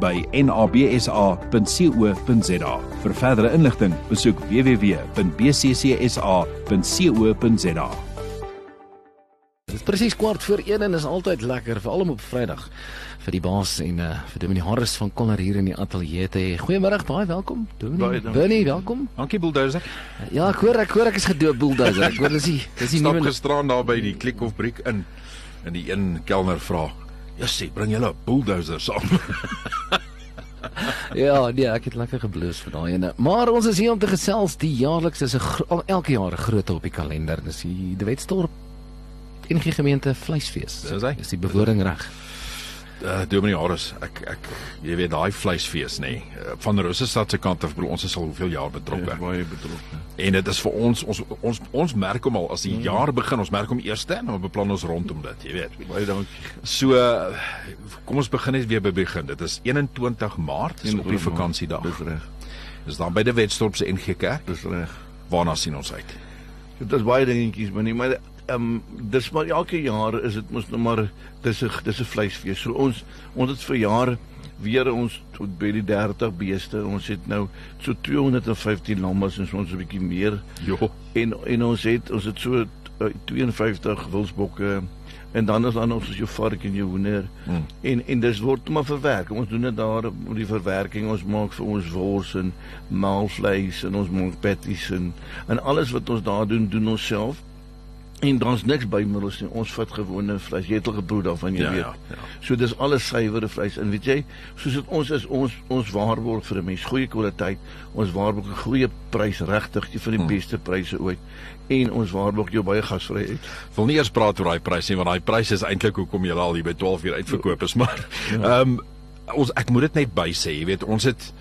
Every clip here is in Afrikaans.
by nabsa.co.za. Vir verdere inligting, besoek www.bccsa.co.za. Dit is presies kwart voor 1 en is altyd lekker veral om op Vrydag vir die baas en uh, vir Dominee Harris van Konner hier in die ateljee te hê. Goeiemôre, baie welkom. Dominee, Bernie, welkom. Dankie Bulldozer. Ja, ek hoor ek hoor ek is gedoop Bulldozer. Ek hoor dis die dis die Stap nuwe gisteraan daar by die Klik of Briek in en die een kelner vra: "Ja, sê, bring julle 'n bulldozer saam." Ja, nee, ek het lekker gebloos vir daai ene. Maar ons is hier om te gesels. Die jaarliks is 'n elke jaar 'n groot op die kalender. Dis die Wetstorp enige gemeente vleisfees. Dis hy. Is die bewoording reg? Uh, Dominee Harris, ek ek jy weet daai vleisfees nê. Nee, uh, van Rosestad se kant af, bedoel, ons is al hoeveel jaar betrokke. baie betrokke. En dit is vir ons ons ons ons merk hom al as die jaar begin, ons merk hom eerste en dan beplan ons rondom dit, jy weet. Baie dankie. So kom ons begin net weer by begin. Dit is 21 Maart, dis op die 21 Maart. vakansiedag. Dis reg. Dis dan by die Wetstorp se NG Kerk. Dis reg. Waarna sien ons uit? Dit is baie dingetjies, maar nie maar ehm um, dis maar elke jaar is dit mos nou maar dis 'n dis 'n vleisfees. So ons ons het vir jare weer ons tot by die 30 beeste. Ons het nou so 215 lammas en so ons 'n bietjie meer Jo. en en ons het ons het so uh, 52 wilsbokke en dan is daar nog soos jou vark en jou hoender. Hmm. En en dis word maar verwerk. Ons doen dit daar met die verwerking. Ons maak vir ons wors en maalvleis en ons maak patties en en alles wat ons daar doen, doen ons self. En daar's niks bymiddels nie. Ons vat gewone vleis. Jy het al geproe daarvan, jy Ja, weet. ja, ja. So dis alles suiwere vleis. En weet jy, soos dit ons is ons ons waarborg vir 'n mens goeie kwaliteit. Ons waarborg 'n goeie prys regtig, die van die Hmm. beste pryse ooit. En ons waarborg jou baie gasvryheid. wil nie eers praat oor daai prys nie want daai prys is eintlik hoekom jy al hier by 12 uur uitverkoop is maar ehm um, ons ek moet dit net by sê jy weet ons het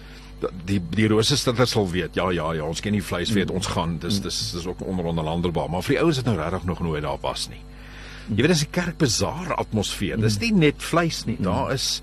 die die rosestaders sal weet ja ja ja ons ken die vleis weet ons gaan dis dis dis ook onderonderlanderbaar maar vir die ouens wat nou regtig nog nooit daar was nie. Jy weet dis 'n kerkbazaar atmosfeer dis nie net vleis nie daar is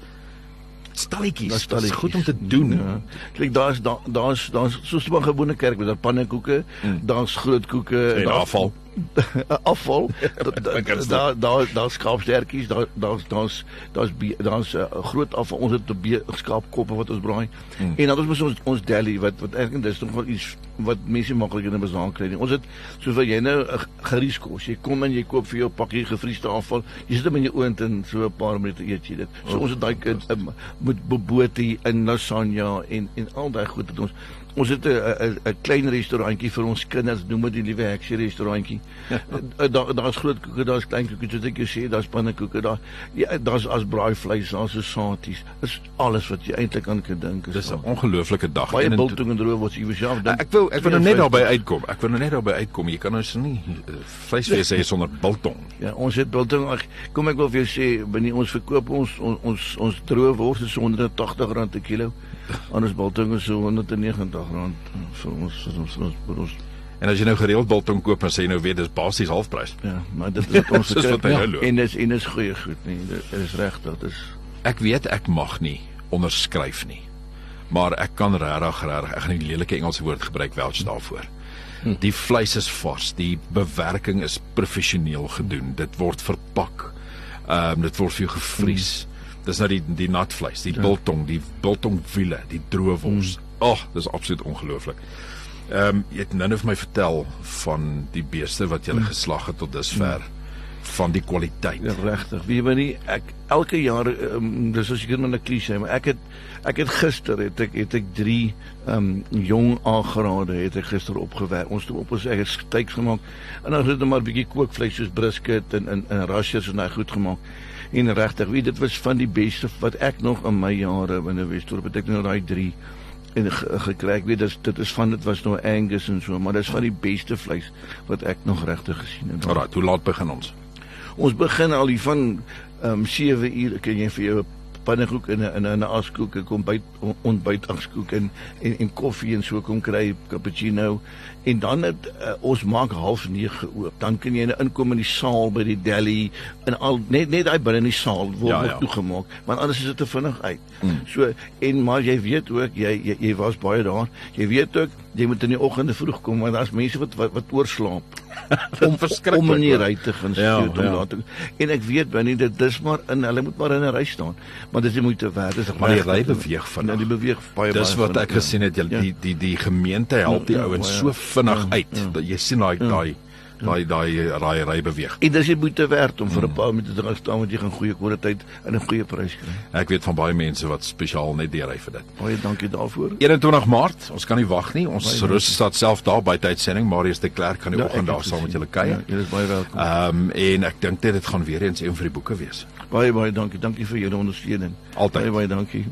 stalletjies Daar's dit is stalletjies. goed om te doen. Ja. Kyk, daar's daar daar's daar's soos 'n gewone kerk met daar pannekoeke, daar's groot koeke Mm. en daar's- afval afval. Daar daar daar skaapstertjies, daar daar's daar's daar's daar's 'n uh, groot afval. Ons het 'n skaapkoppe wat ons braai. Hmm. En dan ons ons ons deli wat wat eintlik dis nog wel iets wat mense maklik in 'n bazaar kry. nie. Ons het soveel jy nou 'n gerieskos. Jy kom en jy koop vir jou pakkie gevriesde afval. Jy sit hom in jou oond en so 'n paar minute eet jy dit. So Oh, ons het daai kind um, met bobotie en lasagne en en al daai goed wat ons Ons het 'n 'n 'n klein restaurantjie vir ons kinders, noem dit die liewe heksie restaurantjie. Eh, daar daar's groot koeke, daar's klein koeke, soos ek jou sê, daar's pannekoeke, daar ja, daar's as braaivleis, daar's sosaties. Dis alles wat jy eintlik aan kan dink. is dis 'n ongelooflike dag baie 21 biltong en droë wat jy self dink. Ek wil ek wil nou net 52. daarby uitkom. Ek wil nou net daarby uitkom. Jy kan so nie uh, vleisvlees hê sonder biltong. Ja, ons het biltong. Ek, kom ek wil vir jou sê, binne ons verkoop ons ons ons, ons droë wors is so R180 per kilo. En ons biltong is so R190 vir ons vir ons vir ons, vir ons En as jy nou gereeld biltong koop, dan sê jy nou weer dis basies halfprys. Ja, maar dit is wat ons Dis wat hy ja, nou en dis en dis goeie goed nie. Dit is regtig, dis Ek weet ek mag nie onderskryf nie. Maar ek kan regtig regtig ek gaan die lelike Engelse woord gebruik welch daarvoor. Die vleis is vars, die bewerking is professioneel gedoen. Dit word verpak. Ehm um, dit word vir jou gevries. Dis nou die die nat vleis, die biltong, die biltongwiele, die droë wors. Ag, oh, dis absoluut ongelooflik. Ehm um, jy het nou net vir my vertel van die beeste wat jy geslag het tot dusver van die kwaliteit. ja, regtig. Wie weet nie ek elke jaar um, dis as ek net 'n klise, maar ek het ek het gister het ek het ek 3 um jong aangerade het ek gister opgewerk. Ons het op ons eie steaks gemaak en dan het ons maar 'n bietjie kookvleis soos brisket en en, en rashers en daai goed gemaak. En regtig, wie dit was van die beste wat ek nog in my jare binne Westorp het ek nou daai 3 en ge- gekry. Ek weet dis dit is van dit was nou Angus en so, maar dis van die beste vleis wat ek nog regtig gesien het. Alraai, hoe laat begin ons? Ons begin al hier van ehm um, 7 uur kan jy vir jou pannekoek en 'n 'n 'n askoek, 'n ontbyt ontbyt askoek en, en en koffie en so kom kry cappuccino en dan het uh, ons maak half 9 oop. Dan kan jy inkom in die saal by die deli en al net net daai binne in die saal word ja, ja. toegemaak, want anders is dit te vinnig uit. Mm. So en maar jy weet ook jy jy, jy was baie daar. Jy weet ook jy moet in die oggende vroeg kom want daar's mense wat wat, wat oorslaap om om in die ry te gaan ja, om ja. laat en ek weet binne dit dis maar in hulle moet maar in 'n ry staan maar dis moet werk dis maar die ry beweeg van ja, die beweeg baie baie dis wat ek ja. gesien het jy, ja. die die die gemeente help die ja, ouens ja, so vinnig ja, uit ja. dat jy sien daai ja. daai daai daai raai ry beweeg. En dis jy moet te werk om vir 'n hmm. paar minute te gaan staan want jy gaan goeie kwaliteit en 'n goeie prys kry. Ek weet van baie mense wat spesiaal net die ry vir dit. Baie dankie daarvoor. 21 Maart, ons kan nie wag nie. Ons rus staat self daar by tydsending. Marius de Klerk gaan die ja, oggend daar saam met julle kuier. Ja, julle is baie welkom. Ehm um, en ek dink dit gaan weer eens een vir die boeke wees. Baie baie dankie. Dankie vir julle ondersteuning. Altyd. Baie baie dankie.